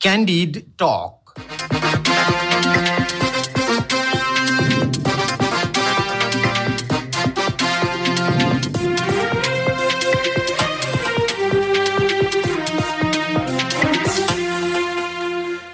Candid Talk.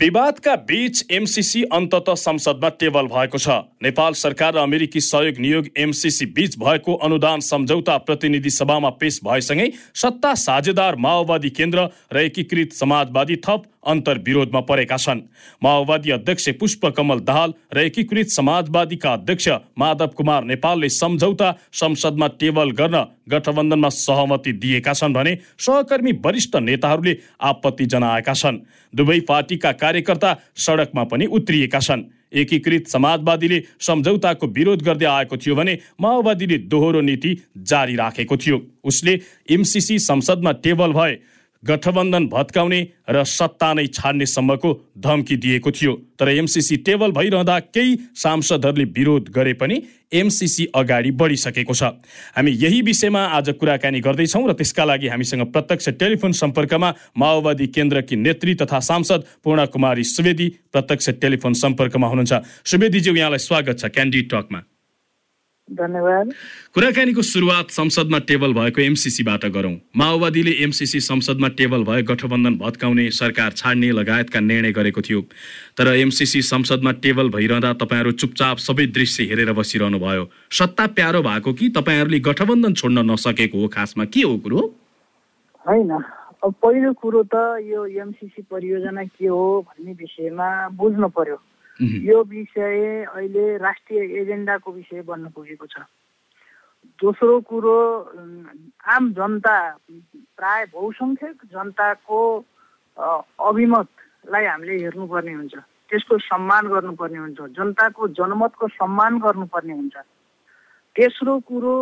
विवादका बीच MCC अन्तत संसदमा टेबल भएको छ। नेपाल सरकार र अमेरिकी सहयोग नियोग एमसिसी बीच भएको अनुदान सम्झौता प्रतिनिधि सभामा पेश भएसँगै सत्ता साझेदार माओवादी केन्द्र र एकीकृत समाजवादी थप अन्तर्विरोधमा परेका छन्। माओवादी अध्यक्ष पुष्पकमल दाहाल र एकीकृत समाजवादीका अध्यक्ष माधव कुमार नेपालले सम्झौता संसदमा टेबल गर्न गठबन्धनमा सहमति दिएका छन् भने सहकर्मी वरिष्ठ नेताहरूले आपत्ति जनाएका छन्। दुवै पार्टीका कार्यकर्ता सडकमा पनि उत्रिएका छन्। एकीकृत समाजवादीले सम्झौताको विरोध गर्दै आएको थियो भने माओवादीले दोहोरो नीति जारी राखेको थियो। उसले एमसिसी संसदमा टेबल भए। गठबन्धन भत्काउने र सत्ता नै छाड्ने सम्मको धम्की दिएको थियो। तर एमसिसी टेबल भइरहँदा केही सांसदहरूले विरोध गरे पनि एमसिसी अगाडि बढिसकेको छ। हामी यही विषयमा आज कुराकानी गर्दैछौँ र त्यसका लागि हामीसँग प्रत्यक्ष टेलिफोन सम्पर्कमा माओवादी केन्द्रकी नेत्री तथा सांसद पूर्ण कुमारी सुवेदी प्रत्यक्ष टेलिफोन सम्पर्कमा हुनुहुन्छ। सुवेदीज्यू यहाँलाई स्वागत छ क्यान्डी टकमा। धन्यवाद। कुराकानीको सुरुवात संसदमा टेबल भएको एमसिसीबाट गरौँ। माओवादीले एमसिसी संसदमा टेबल भए गठबन्धन भत्काउने सरकार छाड्ने लगायतका निर्णय गरेको थियो। तर एमसिसी संसदमा टेबल भइरहँदा तपाईँहरू चुपचाप सबै दृश्य हेरेर बसिरहनु भयो। सत्ता प्यारो भएको कि तपाईँहरूले गठबन्धन छोड्न नसकेको हो? खासमा के हो कुरो? होइन। अब पहिलो कुरो त यो एमसिसी परियोजना के हो भन्ने विषयमा बुझ्नु पर्यो। यो विषय अहिले राष्ट्रिय एजेन्डाको विषय बन्न पुगेको छ। दोस्रो कुरो आम जनता प्राय बहुसङ्ख्यक जनताको अभिमतलाई हामीले हेर्नुपर्ने हुन्छ। त्यसको सम्मान गर्नुपर्ने हुन्छ। जनताको जनमतको सम्मान गर्नुपर्ने हुन्छ। तेस्रो कुरो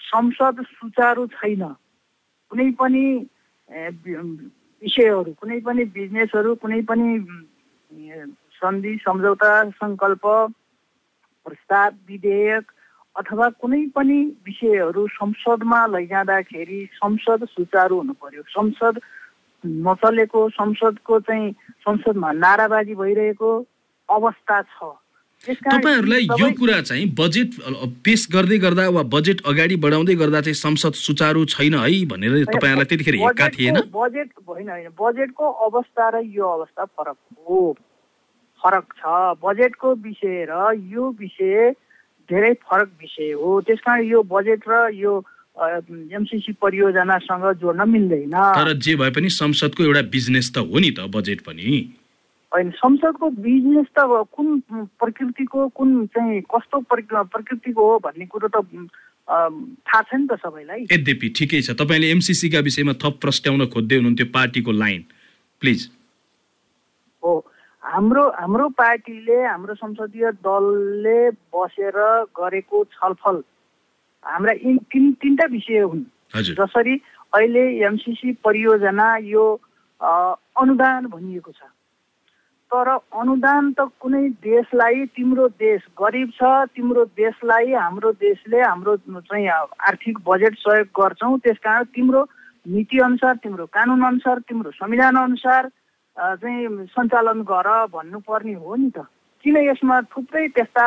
संसद सुचारू छैन। कुनै पनि विषयहरू कुनै पनि बिजनेसहरू कुनै पनि सन्धि सम्झौता सङ्कल्प प्रस्ताव विधेयक अथवा कुनै पनि विषयहरू संसदमा लैजाँदाखेरि संसद सुचारू हुनु पर्यो। संसद नचलेको संसदको चाहिँ संसदमा नाराबाजी भइरहेको अवस्था छ। तपाईँहरूलाई यो कुरा चाहिँ बजेट पेस गर्दै गर्दा वा बजेट अगाडि बढाउँदै गर्दा चाहिँ संसद सुचारू छैन है भनेर तपाईँहरूलाई त्यतिखेर हेर्का थिएन? बजेट होइन होइन बजेटको अवस्था र यो अवस्था फरक हो। फरक छ। बजेटको विषय र यो विषय धेरै फरक विषय हो। त्यस कारण यो बजेट र यो एमसिसी परियोजनासँग जोड्न मिल्दैन। तर जे भए पनि संसदको एउटा बिजनेस त हो नि त बजेट पनि। होइन संसदको बिजनेस त कुन प्रकृतिको कुन चाहिँ कस्तो प्रकृतिको हो भन्ने कुरो त थाहा छ नि त सबैलाई। यद्यपि ठिकै छ। तपाईँले एमसिसीका विषयमा थप प्रस्ट्याउन खोज्दै हुनुहुन्थ्यो पार्टीको लाइन। प्लिज। हो। हाम्रो हाम्रो पार्टीले हाम्रो संसदीय दलले बसेर गरेको छलफल हाम्रा यी तिन तिनवटा विषय हुन्। जसरी अहिले एमसिसी परियोजना यो अनुदान भनिएको छ। तर अनुदान त कुनै देशलाई तिम्रो देश गरिब छ तिम्रो देशलाई हाम्रो देशले हाम्रो चाहिँ आर्थिक बजेट सहयोग गर्छौँ त्यस कारण तिम्रो नीति अनुसार तिम्रो कानुन अनुसार तिम्रो संविधान अनुसार चाहिँ सञ्चालन गर भन्नुपर्ने हो नि त। किन यसमा थुप्रै त्यस्ता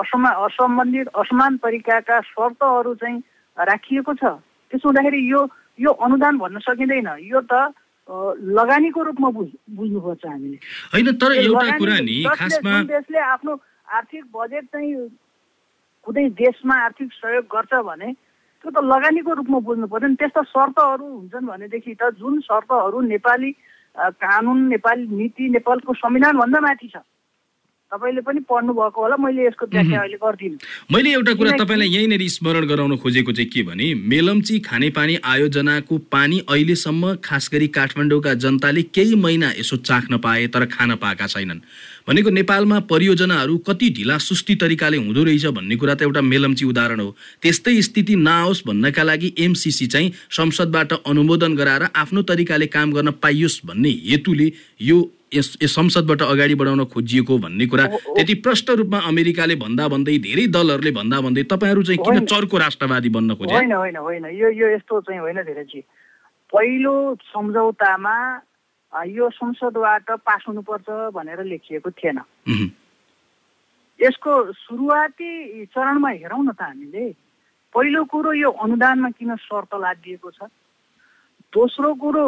असमा असम्बन्धित असमान तरिकाका शर्तहरू चाहिँ राखिएको छ। त्यसो हुँदाखेरि यो यो अनुदान भन्न सकिँदैन। यो त लगानीको रूपमा बुझ बुझ्नुपर्छ हामीले। होइन तर एउटा कुरा नि खासमा देशले आफ्नो आर्थिक बजेट चाहिँ कुनै देशमा आर्थिक सहयोग गर्छ भने त्यो त लगानीको रूपमा बुझ्नु पर्यो नि त्यस्ता शर्तहरू हुन्छन् भनेदेखि त जुन शर्तहरू नेपाली कानुन नेपाली नीति नेपालको संविधान भन्दा माथि छ। तपाईँले पनि पढ्नु भएको होला मैले यसको व्याख्या अहिले गर्दिनँ। मैले एउटा कुरा तपाईँलाई यहीँनिर स्मरण गराउन खोजेको चाहिँ के भने मेलम्ची खानेपानी आयोजनाको पानी अहिलेसम्म खास गरी काठमाडौँका जनताले केही महिना यसो चाख्न पाए तर खान पाएका छैनन्। भनेको नेपालमा परियोजनाहरू कति ढिला सुस्ती तरिकाले हुँदो रहेछ भन्ने कुरा त एउटा मेलम्ची उदाहरण हो। त्यस्तै स्थिति नआओस् भन्नका लागि एमसिसी चाहिँ संसदबाट अनुमोदन गराएर आफ्नो तरिकाले काम गर्न पाइयोस् भन्ने हेतुले यो यस संसदबाट अगाडि बढाउन खोजिएको भन्ने कुरा। त्यति प्रष्ट रूपमा अमेरिकाले भन्दा भन्दै धेरै दलहरूले भन्दा भन्दै तपाईँहरू चाहिँ किन चर्को राष्ट्रवादी बन्न खोजे? होइन होइन होइन। यो यो यस्तो चाहिँ होइन धेरैजी पहिलो सम्झौतामा यो संसदबाट पास हुनुपर्छ भनेर लेखिएको थिएन। यसको सुरुवाती चरणमा हेरौँ न त हामीले। पहिलो कुरो यो अनुदानमा किन शर्त लादिएको छ? दोस्रो कुरो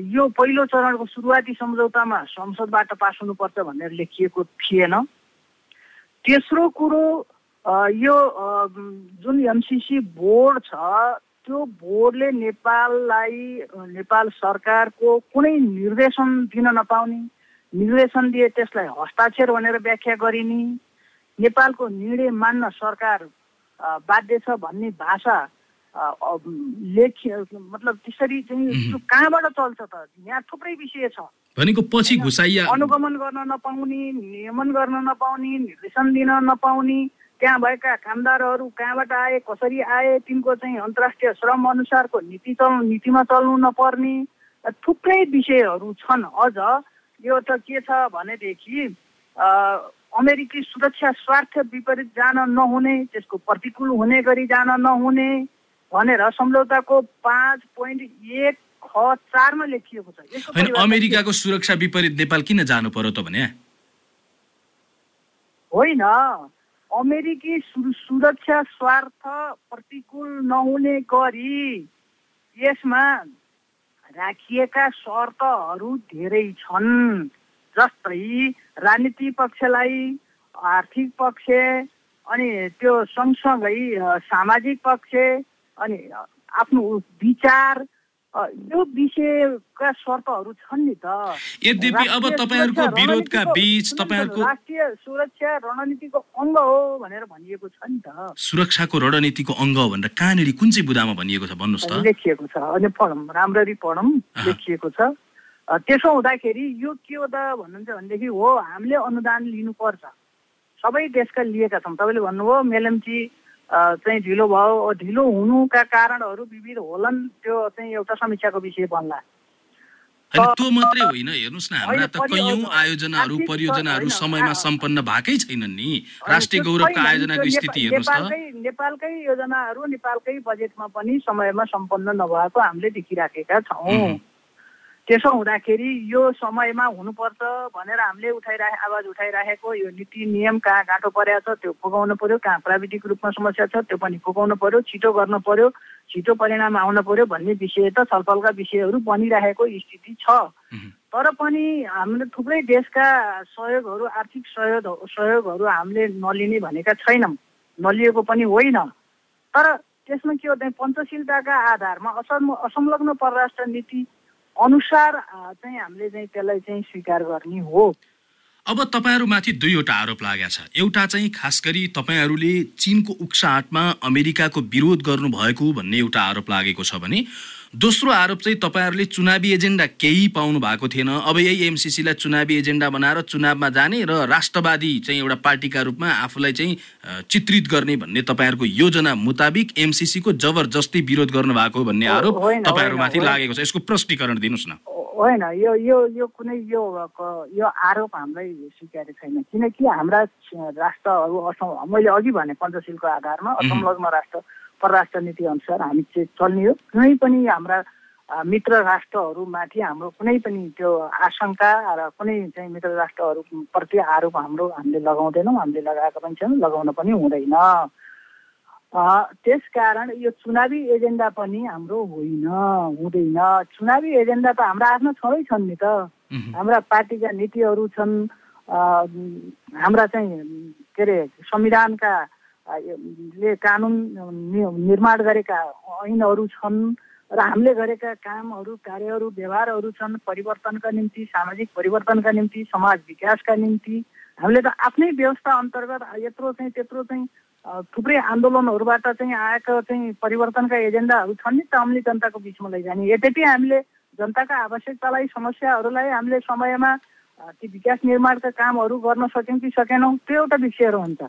यो पहिलो चरणको सुरुवाती सम्झौतामा संसदबाट पास हुनुपर्छ भनेर लेखिएको थिएन। तेस्रो कुरो यो जुन एमसिसी बोर्ड छ त्यो बोर्डले नेपाललाई नेपाल सरकारको कुनै निर्देशन दिन नपाउने निर्देशन दिए त्यसलाई हस्ताक्षर भनेर व्याख्या गरिने नेपालको निर्णय मान्न सरकार बाध्य छ भन्ने भाषा लेख मतलब त्यसरी चाहिँ कहाँबाट चल्छ त? यहाँ थुप्रै विषय छ। भनेको पछि घुसाइया अनुगमन गर्न नपाउने नियमन गर्न नपाउने निर्देशन दिन नपाउने त्यहाँ भएका कामदारहरू कहाँबाट आए कसरी आए तिनको चाहिँ अन्तर्राष्ट्रिय श्रम अनुसारको नीति चल्नु नीतिमा चल्नु नपर्ने थुप्रै विषयहरू छन्। अझ यो त के छ भनेदेखि अमेरिकी सुरक्षा स्वार्थ विपरीत जान नहुने त्यसको प्रतिकूल हुने गरी जान नहुने भनेर सम्झौताको पाँच पोइन्ट एक ख चारमा लेखिएको छ। अमेरिकाको सुरक्षा विपरीत नेपाल किन जानु पर्यो त भने? होइन। अमेरिकी सुरक्षा स्वार्थ प्रतिकूल नहुने गरी यसमा राखिएका शर्तहरू धेरै छन् जस्तै राजनीति पक्षलाई आर्थिक पक्ष अनि त्यो सँगसँगै सामाजिक पक्ष अनि आफ्नो विचार यो विषयका शर्तहरू छन् नि त। यद्यपि अब तपाईँहरूको विरोधका बीच तपाईँहरूको राष्ट्रिय सुरक्षा रणनीतिको अङ्ग हो भनेर भनिएको छ नि त। सुरक्षाको रणनीतिको अङ्ग हो भनेर कहाँनिर कुन चाहिँ बुदामा भनिएको छ भन्नुहोस् त। लेखिएको छ अनि पढौँ राम्ररी पढौँ लेखिएको छ। त्यसो हुँदाखेरि यो के हो त भन्नुहुन्छ भनेदेखि हो हामीले अनुदान लिनुपर्छ। सबै देशका लिएका छौँ। तपाईँले भन्नुभयो मेलम्ची चाहिँ ढिलो भयो। ढिलो हुनुका कारणहरू विविध होलान्। त्यो चाहिँ एउटा समीक्षाको विषय बन्ला। त्यो मात्रै होइन। हेर्नुहोस् न हाम्रा त कैयौँ आयोजनाहरू परियोजनाहरू समयमा सम्पन्न भएकै छैनन् नि। राष्ट्रिय गौरवका आयोजनाको स्थिति हेर्नुहोस् त। नेपालकै योजनाहरू नेपालकै बजेटमा पनि समयमा सम्पन्न नभएको हामीले देखिराखेका छौँ। त्यसो हुँदाखेरि यो समयमा हुनुपर्छ भनेर हामीले उठाइराखे आवाज उठाइराखेको। यो नीति नियम कहाँ गाँटो परेको छ त्यो पुगाउनु पर्यो। कहाँ प्राविधिक रूपमा समस्या छ त्यो पनि पुगाउनु पर्यो। छिटो गर्नु पर्यो छिटो परिणाम आउनु पर्यो भन्ने विषय त छलफलका विषयहरू बनिरहेको स्थिति छ। तर पनि हामीले थुप्रै देशका सहयोगहरू आर्थिक सहयोग सहयोगहरू हामीले नलिने भनेका छैनौँ। नलिएको पनि होइन। तर त्यसमा के हो पञ्चशीलताका आधारमा असम असंलग्न परराष्ट्र नीति अनुसार चाहिँ हामीले चाहिँ त्यसलाई चाहिँ स्वीकार गर्ने हो। अब तपाईँहरूमाथि दुईवटा आरोप लागेको छ एउटा चाहिँ खास गरी तपाईँहरूले चिनको उक्साहटमा अमेरिकाको विरोध गर्नुभएको भन्ने एउटा आरोप लागेको छ भने दोस्रो आरोप चाहिँ तपाईँहरूले चुनावी एजेन्डा केही पाउनु भएको थिएन। अब यही एमसिसीलाई चुनावी एजेन्डा बनाएर चुनावमा जाने र राष्ट्रवादी चाहिँ एउटा पार्टीका रूपमा आफूलाई चाहिँ चित्रित गर्ने भन्ने तपाईँहरूको योजना मुताबिक एमसिसीको जबरजस्ती विरोध गर्नुभएको भन्ने आरोप तपाईँहरूमाथि लागेको छ। यसको प्रष्टीकरण दिनुहोस् न। होइन यो यो यो कुनै यो यो आरोप हामीलाई स्वीकार्य छैन। किनकि हाम्रा राष्ट्रहरू असम मैले अघि भने पञ्चशीलको आधारमा असंलग्न राष्ट्र परराष्ट्र नीति अनुसार हामी चाहिँ चल्ने हो। कुनै पनि हाम्रा मित्र राष्ट्रहरूमाथि हाम्रो कुनै पनि त्यो आशंका र कुनै चाहिँ मित्र राष्ट्रहरूप्रति आरोप हाम्रो हामीले लगाउँदैनौँ हामीले लगाएका पनि छौँ लगाउन पनि हुँदैन। त्यसकारण यो चुनावी एजेन्डा पनि हाम्रो होइन हुँदैन। चुनावी एजेन्डा त हाम्रा आफ्नो छँदै छन् नि त। हाम्रा पार्टीका नीतिहरू छन् हाम्रा चाहिँ के अरे संविधानका ले कानुन निर्माण गरेका ऐनहरू छन् र हामीले गरेका कामहरू कार्यहरू व्यवहारहरू छन् परिवर्तनका निम्ति सामाजिक परिवर्तनका निम्ति समाज विकासका निम्ति। हामीले त आफ्नै व्यवस्था अन्तर्गत यत्रो चाहिँ त्यत्रो चाहिँ थुप्रै आन्दोलनहरूबाट चाहिँ आएको चाहिँ परिवर्तनका एजेन्डाहरू छन् नि त आउने जनताको बिचमा लैजाने। यद्यपि हामीले जनताका आवश्यकतालाई समस्याहरूलाई हामीले समयमा ती विकास निर्माणका कामहरू गर्न सक्यौँ कि सकेनौँ त्यो एउटा विषय रहन्छ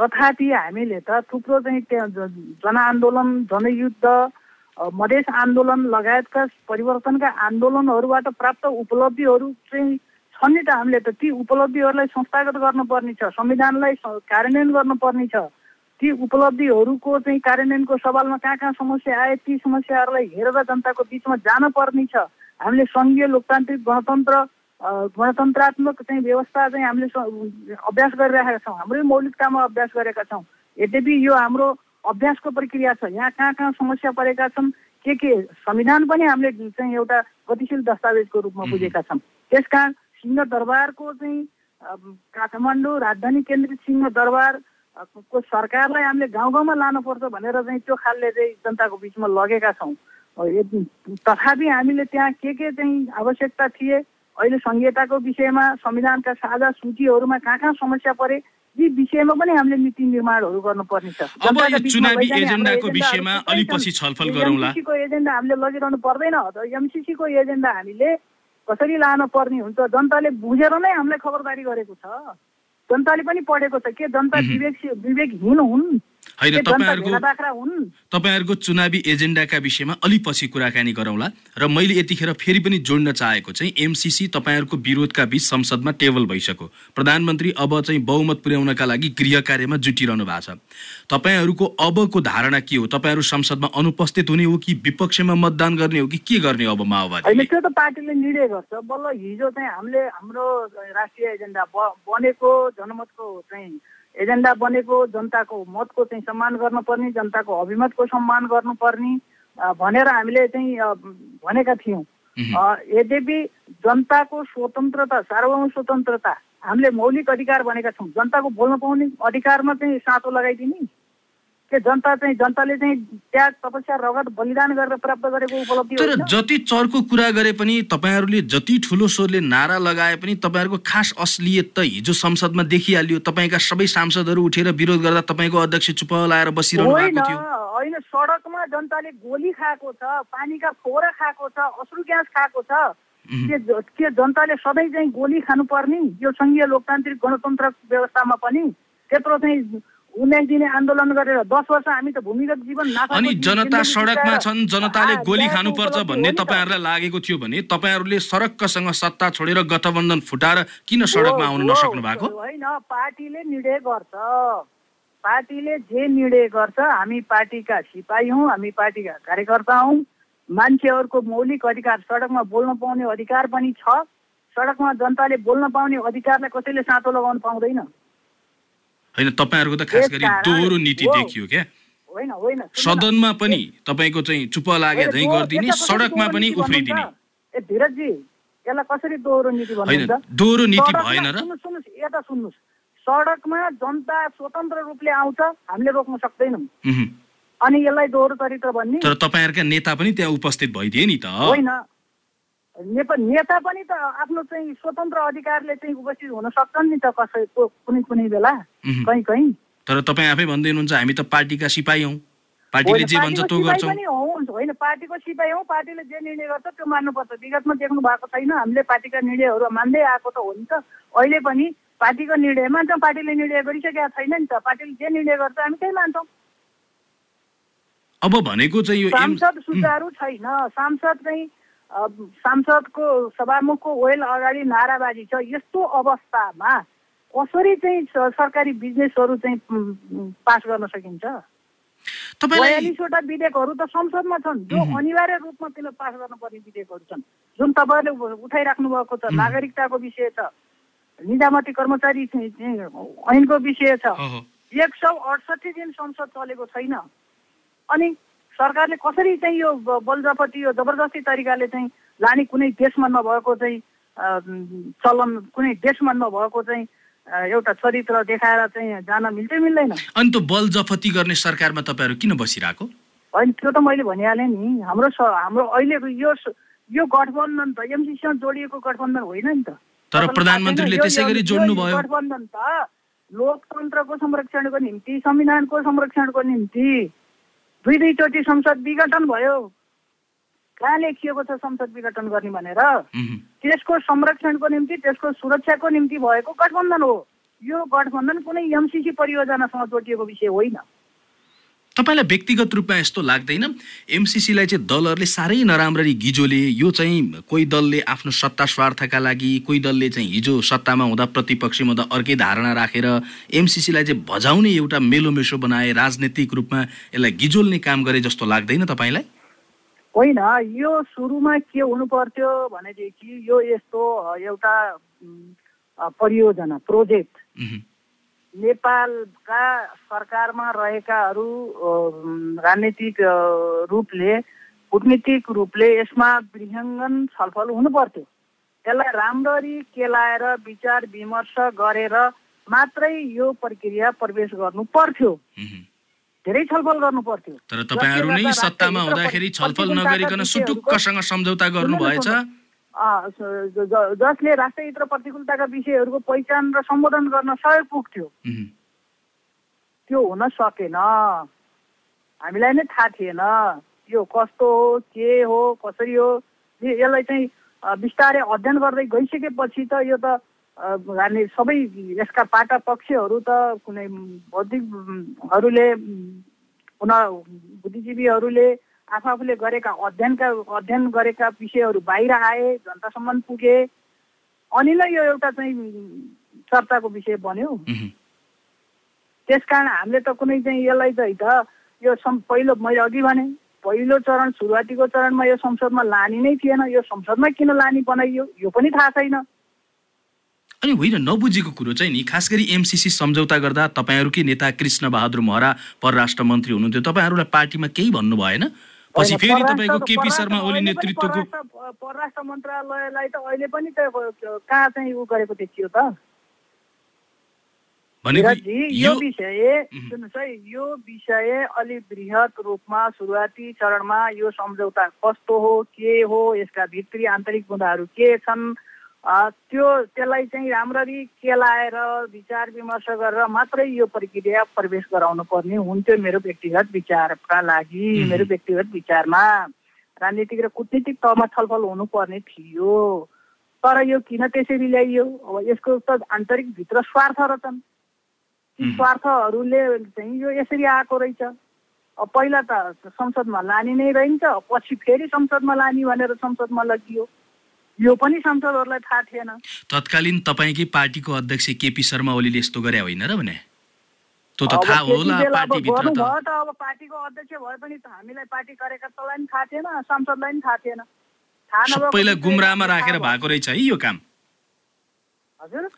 तथापि हामीले त थुप्रो चाहिँ जनआन्दोलन जनयुद्ध मधेस आन्दोलन लगायतका परिवर्तनका आन्दोलनहरूबाट प्राप्त उपलब्धिहरू चाहिँ छन् नि त हामीले त। ती उपलब्धिहरूलाई संस्थागत गर्नुपर्ने छ संविधानलाई कार्यान्वयन गर्नुपर्ने छ। ती उपलब्धिहरूको चाहिँ कार्यान्वयनको सवालमा कहाँ कहाँ समस्या आए ती समस्याहरूलाई हेरेर जनताको बिचमा जानुपर्ने छ। हामीले सङ्घीय लोकतान्त्रिक गणतन्त्र गणतन्त्रात्मक चाहिँ व्यवस्था चाहिँ हामीले अभ्यास गरिरहेका छौँ। हाम्रै मौलिकतामा अभ्यास गरेका छौँ। यद्यपि यो हाम्रो अभ्यासको प्रक्रिया छ यहाँ कहाँ कहाँ समस्या परेका छन् के के संविधान पनि हामीले चाहिँ एउटा गतिशील दस्तावेजको रूपमा बुझेका छौँ। त्यस कारण सिंह दरबारको चाहिँ काठमाडौँ राजधानी केन्द्रित सिंह दरबार को सरकारलाई हामीले गाउँ गाउँमा लानुपर्छ भनेर चाहिँ त्यो खालले चाहिँ जनताको बिचमा लगेका छौँ। तथापि हामीले त्यहाँ के के चाहिँ आवश्यकता थिए अहिले संहिताको विषयमा संविधानका साझा सूचीहरूमा कहाँ कहाँ समस्या परे यी विषयमा पनि हामीले नीति निर्माणहरू गर्नुपर्ने छ। एजेन्डाको विषयमा पछि छलफल गरौँला। एजेन्डा हामीले लगिरहनु पर्दैन। एमसिसीको एजेन्डा हामीले कसरी लानु पर्ने हुन्छ? जनताले बुझेर नै हामीलाई खबरदारी गरेको छ। जनताले पनि पढेको छ। के जनता विवेक विवेकहीन हुन्? होइन तपाईँहरूको तपाईँहरूको चुनावी एजेन्डाका विषयमा अलिक पछि कुराकानी गरौँला र मैले यतिखेर फेरि पनि जोड्न चाहेको चाहिँ एमसिसी तपाईँहरूको विरोधका बिच संसदमा टेबल भइसक्यो। प्रधानमन्त्री अब चाहिँ बहुमत पुर्याउनका लागि गृह कार्यमा जुटिरहनु भएको छ। तपाईँहरूको अबको धारणा के हो? तपाईँहरू संसदमा अनुपस्थित हुने हो कि विपक्षमा मतदान गर्ने हो कि के गर्ने अब माओवादी त्यो त पार्टीले निर्णय गर्छ। बल्ल हिजो चाहिँ हामीले हाम्रो राष्ट्रिय एजेन्डा बनेको जनमतको चाहिँ एजेन्डा बनेको जनताको मतको चाहिँ सम्मान गर्नुपर्ने जनताको अभिमतको सम्मान गर्नुपर्ने भनेर हामीले चाहिँ भनेका थियौँ। यद्यपि जनताको स्वतन्त्रता सार्वभौम स्वतन्त्रता हामीले मौलिक अधिकार भनेका छौँ। जनताको बोल्न पाउने अधिकारमा चाहिँ साँचो लगाइदिने। के जनता चाहिँ जनताले चाहिँ त्याग तपस्या रगत बलिदान गरेर प्राप्त गरेको उपलब्धि तर जति चर्को कुरा गरे पनि तपाईँहरूले जति ठुलो स्वरले नारा लगाए पनि तपाईँहरूको खास असलियत त हिजो संसदमा देखिहाल्यो। तपाईँका सबै सांसदहरू उठेर विरोध गर्दा तपाईँको अध्यक्ष चुप लाएर बसिरहनु भएको थियो। होइन सडकमा जनताले गोली खाएको छ पानीका फोरा खाएको छ अश्रु ग्यास खाएको छ। के के जनताले सधैँ चाहिँ गोली खानुपर्ने? यो सङ्घीय लोकतान्त्रिक गणतन्त्र व्यवस्थामा पनि त्यत्रो चाहिँ उन्नाइस दिने आन्दोलन गरेर दस वर्ष हामी त भूमिगत जीवन अनि जनता सडकमा छन् जनताले गोली खानुपर्छ भन्ने तपाईँहरूलाई लागेको थियो भने तपाईँहरूले सडकसँग सत्ता छोडेर गठबन्धन फुटाएर किन सडकमा आउन नसक्नु भएको? होइन पार्टीले निर्णय गर्छ। पार्टीले जे निर्णय गर्छ हामी पार्टीका सिपाही हौँ हामी पार्टीका कार्यकर्ता हौँ। मान्छेहरूको मौलिक अधिकार सडकमा बोल्न पाउने अधिकार पनि छ। सडकमा जनताले बोल्न पाउने अधिकारलाई कसैले साँचो लगाउन पाउँदैन। होइन तपाईँहरूको त खास गरी दोहोरो नीति देखियो क्या? सदनमा पनि तपाईँको चाहिँ चुप लागे झै गरिदिने सडकमा पनि उफ्रिदिने। कसरी दोहोरो नीति भन्नुहुन्छ? दोहोरो नीति भएन र? सडकमा जनता स्वतन्त्र रूपले आउँछ हामीले रोक्न सक्दैनौँ। अनि यसलाई दोहोरो चरित्र भन्ने। तर तपाईँहरूका नेता पनि त्यहाँ उपस्थित भइदिए नि त। होइन। नेता पनि त आफ्नो चाहिँ स्वतन्त्र अधिकारले चाहिँ उपस्थित हुन सक्छन् नि त कसै कुनै कुनै बेला। कहीँ कहीँ। तर तपाईँ आफै भन्दै हुनुहुन्छ हामी त पार्टीका सिपाही हौ। पार्टीले जे भन्छ त्यो गर्छौँ। होइन पार्टीको सिपाही हौ पार्टीले जे निर्णय गर्छ त्यो मान्नुपर्छ। विगतमा देख्नु भएको छैन हामीले पार्टीका निर्णयहरू मान्दै आएको त हो नि त। अहिले पनि पार्टीको निर्णय मान्छौँ पार्टीले निर्णय गरिसकेका छैन नि त। पार्टीले जे निर्णय गर्छ हामी त्यही मान्छौँ। अब भनेको चाहिँ यो सांसद सुचारू छैन। सांसद चाहिँ सांसदको सभामुखको वेल अगाडि नाराबाजी छ। यस्तो अवस्थामा कसरी चाहिँ सरकारी बिजनेसहरू चाहिँ पास गर्न सकिन्छ? बयालिसवटा विधेयकहरू त संसदमा छन्। जो अनिवार्य रूपमा त्यसलाई पास गर्नुपर्ने विधेयकहरू छन्। जुन तपाईँहरूले उठाइराख्नु भएको छ नागरिकताको विषय छ निजामती कर्मचारी ऐनको विषय छ। एक सौ अडसठी दिन संसद चलेको छैन। अनि सरकारले कसरी चाहिँ यो बलजपति यो जबरजस्ती तरिकाले चाहिँ लाने कुनै देशमा नभएको चाहिँ चलन कुनै देशमा नभएको चाहिँ एउटा चरित्र देखाएर चाहिँ जान मिल्दै मिल्दैन। अनि त्यो बल जफती गर्ने सरकारमा तपाईँहरू किन बसिरहेको? होइन त्यो त मैले भनिहालेँ नि हाम्रो हाम्रो अहिलेको यो यो गठबन्धन त एमसिसीसँग जोडिएको गठबन्धन होइन नि त। तर प्रधानमन्त्रीले त्यसै गरी जोड्नु भयो। गठबन्धन त लोकतन्त्रको संरक्षणको निम्ति संविधानको संरक्षणको निम्ति दुई दुईचोटि संसद विघटन भयो। कहाँ लेखिएको छ संसद विघटन गर्ने भनेर त्यसको संरक्षणको निम्ति त्यसको सुरक्षाको निम्ति भएको गठबन्धन हो। यो गठबन्धन कुनै एमसिसी परियोजनासँग जोडिएको विषय होइन। तपाईँलाई व्यक्तिगत रूपमा यस्तो लाग्दैन? एमसिसीलाई चाहिँ दलहरूले साह्रै नराम्ररी गिजोले यो चाहिँ कोही दलले आफ्नो सत्ता स्वार्थका लागि कोही दलले चाहिँ हिजो सत्तामा हुँदा प्रतिपक्षीमा हुँदा अर्कै धारणा राखेर एमसिसीलाई चाहिँ भजाउने एउटा मेलोमेसो बनाए राजनैतिक रूपमा यसलाई गिजोल्ने काम गरे जस्तो लाग्दैन तपाईँलाई? होइन यो सुरुमा के हुनु पर्थ्यो भनेदेखि यो यस्तो एउटा परियोजना प्रोजेक्ट नेपालका सरकारमा रहेकाहरू राजनीतिक रूपले कुटनीतिक रूपले यसमा विहङ्गन छलफल हुनु पर्थ्यो त्यसलाई राम्ररी केलाएर विचार विमर्श गरेर मात्रै यो प्रक्रिया प्रवेश गर्नु पर्थ्यो धेरै छलफल गर्नु पर्थ्यो तर तपाईँहरू नै सत्तामा हुँदाखेरि छलफल नगरिकन सुटुक्कसँग सम्झौता गर्नु भएछ जसले राष्ट्रहित र प्रतिकूलताका विषयहरूको पहिचान र सम्बोधन गर्न सहयोग पुग्थ्यो। त्यो हुन सकेन। हामीलाई नै थाहा थिएन। यो कस्तो हो के हो कसरी हो? यसलाई चाहिँ बिस्तारै अध्ययन गर्दै गइसकेपछि त यो त हामी सबै यसका पाटा पक्षहरू त कुनै बौद्धिकहरूले पुनः बुद्धिजीवीहरूले आफू आफूले गरेका अध्ययनका अध्ययन गरेका विषयहरू बाहिर आए जनतासम्म पुगे। अनि नै यो एउटा चाहिँ चर्चाको विषय बन्यो। त्यसकारण हामीले त कुनै चाहिँ यसलाई चाहिँ त यो पहिलो मैले अघि भने पहिलो चरण सुरुवातीको चरणमा यो संसदमा लाने नै थिएन यो संसदमा किन लाने बनाइयो यो पनि थाहा छैन। अनि होइन नबुझेको कुरो चाहिँ नि खास गरी एमसिसी सम्झौता गर्दा तपाईँहरूकै नेता कृष्ण बहादुर महरा परराष्ट्र मन्त्री हुनुहुन्थ्यो तपाईँहरूलाई पार्टीमा केही भन्नु भएन पछि फेरि तपाईँको केपी शर्मा ओली नेतृत्वको परराष्ट्र मन्त्रालयलाई त अहिले पनि कहाँ चाहिँ उ गरेको देखियो त? यो विषय सुन्नुहोस् है यो विषय अलिक वृहत रूपमा सुरुवाती चरणमा यो सम्झौता कस्तो हो के हो यसका भित्री आन्तरिक मुद्दाहरू के छन्? त्यो त्यसलाई चाहिँ राम्ररी केलाएर विचार विमर्श गरेर मात्रै यो प्रक्रिया प्रवेश गराउनु पर्ने हुन्थ्यो मेरो व्यक्तिगत विचारका लागि। मेरो व्यक्तिगत विचारमा राजनीतिक र कुटनीतिक तहमा छलफल हुनुपर्ने थियो। तर यो किन त्यसरी ल्याइयो? अब यसको त आन्तरिक भित्र स्वार्थ रहेछन् ती स्वार्थहरूले चाहिँ यो यसरी आएको रहेछ। अब पहिला त संसदमा लाने नै रहन्छ पछि फेरि संसदमा लाने भनेर संसदमा लगियो। यो पनि सांसदहरूलाई थाहा थिएन। तत्कालीन तपाईँकै पार्टीको अध्यक्ष केपी शर्मा ओलीले यस्तो गरे होइन र भने? त्यो त थाहा होला पार्टीभित्र त। अब पार्टीको अध्यक्ष भए पनि हामीलाई पार्टी कार्यकर्तालाई पनि थाहा थिएन सांसदलाई पनि थाहा थिएन। सबैलाई गुमराहमा राखेर भएको रहेछ है यो काम।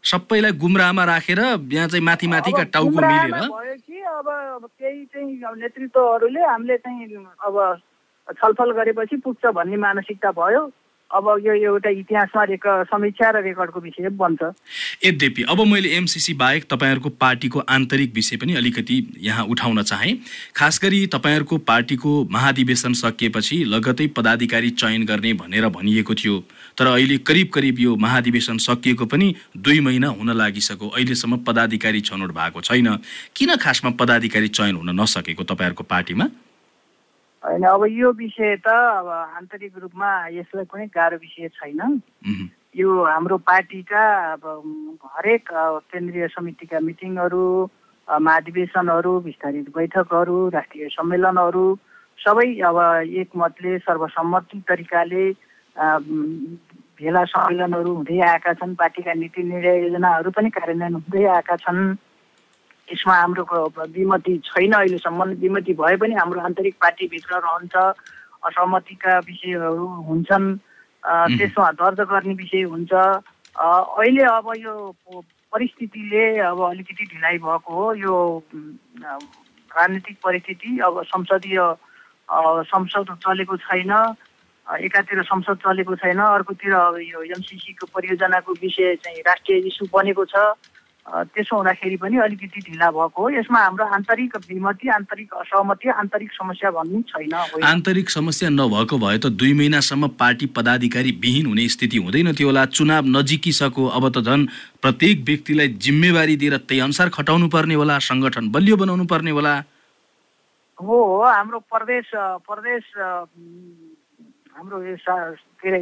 सबैलाई गुमराहमा राखेर यहाँ चाहिँ माथि माथिका टाउको मिलेर। भयो कि अब केही चाहिँ नेतृत्वहरूले हामीले चाहिँ अब छलफल गरेपछि पुग्छ भन्ने मानसिकता भयो। अब यो एउटा इतिहासमा समीक्षा र रेकर्डको विषय बन्छ। यद्यपि अब मैले एमसिसी बाहेक तपाईँहरूको पार्टीको आन्तरिक विषय पनि अलिकति यहाँ उठाउन चाहेँ। खास गरी तपाईँहरूको पार्टीको महाधिवेशन सकिएपछि लगतै पदाधिकारी चयन गर्ने भनेर भनिएको थियो। तर अहिले करिब करिब यो महाधिवेशन सकिएको पनि दुई महिना हुन लागिसक्यो। अहिलेसम्म पदाधिकारी छनौट भएको छैन। किन खासमा पदाधिकारी चयन हुन नसकेको तपाईँहरूको पार्टीमा? होइन अब यो विषय त अब आन्तरिक रूपमा यसलाई कुनै गाह्रो विषय छैन। यो हाम्रो पार्टीका अब हरेक केन्द्रीय समितिका मिटिङहरू महाधिवेशनहरू विस्तारित बैठकहरू राष्ट्रिय सम्मेलनहरू सबै अब एकमतले सर्वसम्मति तरिकाले भेला सम्मेलनहरू हुँदै आएका छन् पार्टीका नीति निर्णय योजनाहरू पनि कार्यान्वयन हुँदै आएका छन्। यसमा हाम्रो विमति छैन अहिलेसम्म विमति भए पनि हाम्रो आन्तरिक पार्टीभित्र रहन्छ असहमतिका विषयहरू हुन्छन् त्यसमा दर्ज गर्ने विषय हुन्छ। अहिले अब यो परिस्थितिले अब अलिकति ढिलाइ भएको हो। यो राजनीतिक परिस्थिति अब संसदीय संसद चलेको छैन एकातिर संसद चलेको छैन। अर्कोतिर अब यो एमसिसीको परियोजनाको विषय चाहिँ राष्ट्रिय इस्यु बनेको छ। त्यसो हुँदाखेरि पनि अलिकति ढिला भएको हो। यसमा हाम्रो आन्तरिक विमति आन्तरिक असहमति आन्तरिक समस्या भन्ने छैन आन्तरिक समस्या नभएको भए त दुई महिनासम्म पार्टी पदाधिकारी विहीन हुने स्थिति हुँदैन थियो होला। चुनाव नजिकिसक्यो अब त झन् प्रत्येक व्यक्तिलाई जिम्मेवारी दिएर त्यही अनुसार खटाउनु पर्ने होला सङ्गठन बलियो बनाउनु पर्ने होला। हो हाम्रो प्रदेश प्रदेश हाम्रो के अरे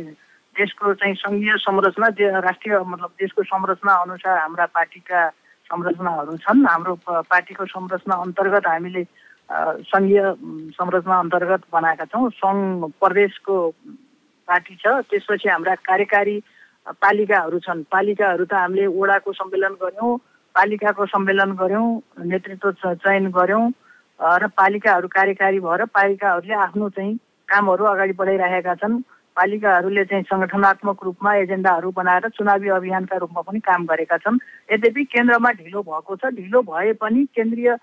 देशको चाहिँ सङ्घीय संरचना राष्ट्रिय मतलब देशको संरचना अनुसार हाम्रा पार्टीका संरचनाहरू छन्। हाम्रो पार्टीको संरचना अन्तर्गत हामीले सङ्घीय संरचना अन्तर्गत बनाएका छौँ। सङ्घ प्रदेशको पार्टी छ। त्यसपछि हाम्रा कार्यकारी पालिकाहरू छन्। पालिकाहरू त हामीले ओडाको सम्मेलन गऱ्यौँ पालिकाको सम्मेलन गऱ्यौँ नेतृत्व चयन गऱ्यौँ र पालिकाहरू कार्यकारी भएर पालिकाहरूले आफ्नो चाहिँ कामहरू अगाडि बढाइरहेका छन्। पालिकाहरूले चाहिँ सङ्गठनात्मक रूपमा एजेन्डाहरू बनाएर चुनावी अभियानका रूपमा पनि काम गरेका छन्। यद्यपि केन्द्रमा ढिलो भएको छ। ढिलो भए पनि केन्द्रीय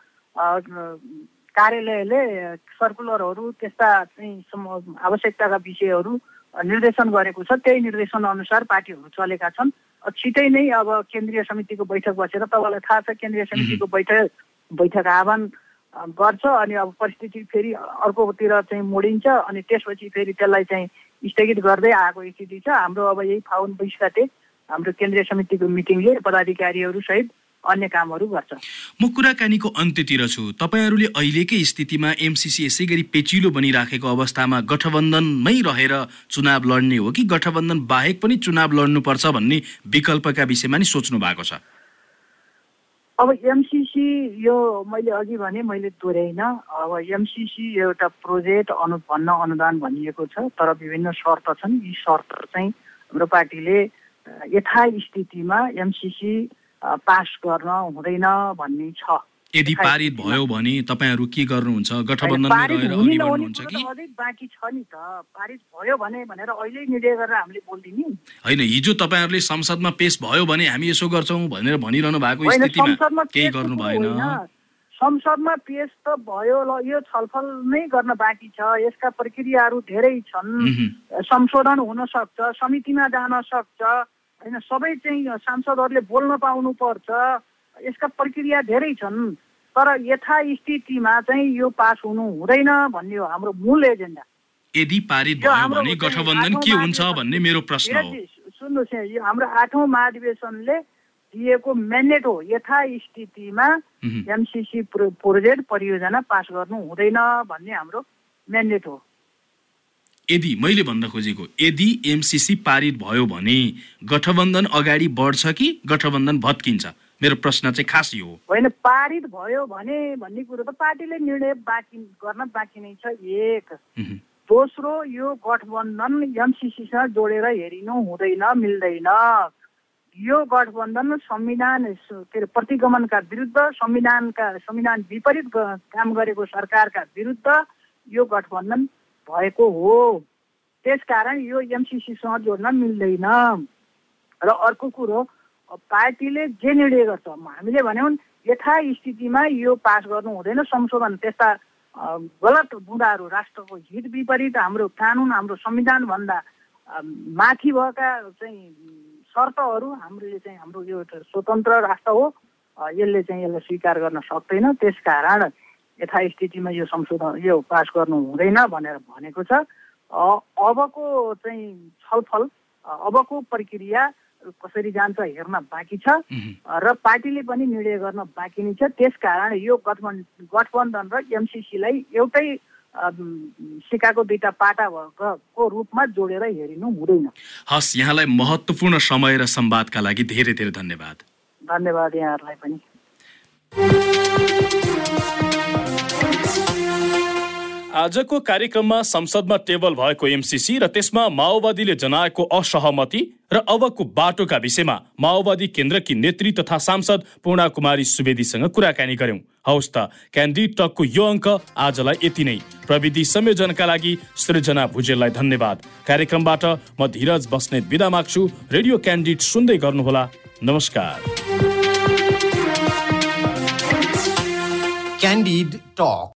कार्यालयले सर्कुलरहरू त्यस्ता चाहिँ आवश्यकताका विषयहरू निर्देशन गरेको छ। त्यही निर्देशन अनुसार पार्टीहरू चलेका छन्। छिटै नै अब केन्द्रीय समितिको बैठक बसेर तपाईँलाई थाहा छ केन्द्रीय समितिको बैठक बैठक आह्वान गर्छ अनि अब परिस्थिति फेरि अर्कोतिर चाहिँ मोडिन्छ अनि त्यसपछि फेरि त्यसलाई चाहिँ स्थगित गर्दै आएको स्थिति छ। हाम्रो अब यही फाउन बिस गते हाम्रो केन्द्रीय समितिको मिटिङले पदाधिकारीहरू सहित अन्य कामहरू गर्छ। म कुराकानीको अन्त्यतिर छु। तपाईँहरूले अहिलेकै स्थितिमा एमसिसी यसै गरी पेचिलो बनिराखेको अवस्थामा गठबन्धनमै रहेर चुनाव लड्ने हो कि गठबन्धन बाहेक पनि चुनाव लड्नुपर्छ भन्ने विकल्पका विषयमा नि सोच्नु भएको छ? अब एमसिसी यो मैले अघि भने मैले दोहोऱ्याइन अब एमसिसी एउटा प्रोजेक्ट अनु भन्न अनुदान भनिएको छ तर विभिन्न शर्त छन्। यी शर्त चाहिँ हाम्रो पार्टीले यथास्थितिमा एमसिसी पास गर्न हुँदैन भन्ने छ। यदि पारित भयो भने तपाईँहरू के गर्नुहुन्छ? गठबन्धनमा रहेर अघि बढ्नुहुन्छ कि? बाँकी छ नि त। पारित भयो भने भनेर अहिले निर्णय गरेर हामीले बोलिदिने। होइन हिजो तपाईँहरूले संसदमा पेश भयो भने हामी यसो गर्छौँ भनेर भनिरहनु भएको स्थितिमा केही गर्नु भएन। संसदमा पेश त भयो ल यो छलफल नै गर्न बाँकी छ। यसका प्रक्रियाहरू धेरै छन्। संशोधन हुन सक्छ समितिमा जान सक्छ। होइन सबै चाहिँ सांसदहरूले बोल्न पाउनु पर्छ। यसका प्रक्रिया धेरै छन्। तर यथास्थितिमा चाहिँ यो पास हुनु हुँदैन भन्ने हो हाम्रो मूल एजेन्डा। यदि पारित भयो भने गठबन्धन के हुन्छ भन्ने मेरो प्रश्न हो। सुन्नुहोस् यो हाम्रो आठौँ महाधिवेशनले दिएको म्यान्डेट हो। यथास्थितिमा एमसिसी प्रोजेक्ट परियोजना पास गर्नु हुँदैन भन्ने हाम्रो म्यान्डेट हो। यदि मैले भन्न खोजेको यदि एमसिसी पारित भयो भने गठबन्धन अगाडि बढ्छ कि गठबन्धन भत्किन्छ? मेरो प्रश्न चाहिँ खास यो होइन पारित भयो भने भन्ने कुरो त पार्टीले निर्णय बाँकी गर्न बाँकी नै छ एक। दोस्रो यो गठबन्धन एमसिसीसँग जोडेर हेरिनु हुँदैन मिल्दैन। यो गठबन्धन संविधान के अरे प्रतिगमनका विरुद्ध संविधानका संविधान विपरीत काम गरेको सरकारका विरुद्ध यो गठबन्धन भएको हो। त्यसकारण यो एमसिसीसँग जोड्न मिल्दैन। र अर्को कुरो पार्टीले जे निर्णय गर्छ हामीले भन्यौँ यथास्थितिमा यो पास गर्नु हुँदैन संशोधन। त्यस्ता गलत बुँदाहरू राष्ट्रको हित विपरीत हाम्रो कानुन हाम्रो संविधानभन्दा माथि भएका चाहिँ शर्तहरू हामीले चाहिँ हाम्रो यो स्वतन्त्र राष्ट्र हो यसले चाहिँ यसलाई स्वीकार गर्न सक्दैन। त्यसकारण यथास्थितिमा यो संशोधन यो पास गर्नु हुँदैन भनेर भनेको छ। अबको चाहिँ छलफल अबको प्रक्रिया कसरी जान्छ हेर्न बाँकी छ। र पार्टीले पनि निर्णय गर्न बाँकी नै छ। त्यसकारण यो गठबन्धन गठबन्धन र एमसिसीलाई एउटै सिकाको दुईटा पाटा भएको रूपमा जोडेर हेरिनु हुँदैन। हस् यहाँलाई महत्त्वपूर्ण समय र संवादका लागि धेरै धेरै धन्यवाद। धन्यवाद यहाँहरूलाई पनि। आजको कार्यक्रममा संसदमा टेबल भएको एमसिसी र त्यसमा माओवादीले जनाएको असहमति र अबको बाटोका विषयमा माओवादी केन्द्रकी नेत्री तथा सांसद पूर्णा कुमारी सुवेदीसँग कुराकानी गर्यौं हौस् त क्यान्डिड टकको यो अङ्क आजलाई यति नै। प्रविधि संयोजनका लागि सृजना भुजेललाई धन्यवाद। कार्यक्रमबाट म धीरज बस्नेत विदा माग्छु। रेडियो क्यान्डिड सुन्दै गर्नुहोला। नमस्कार। Candid talk.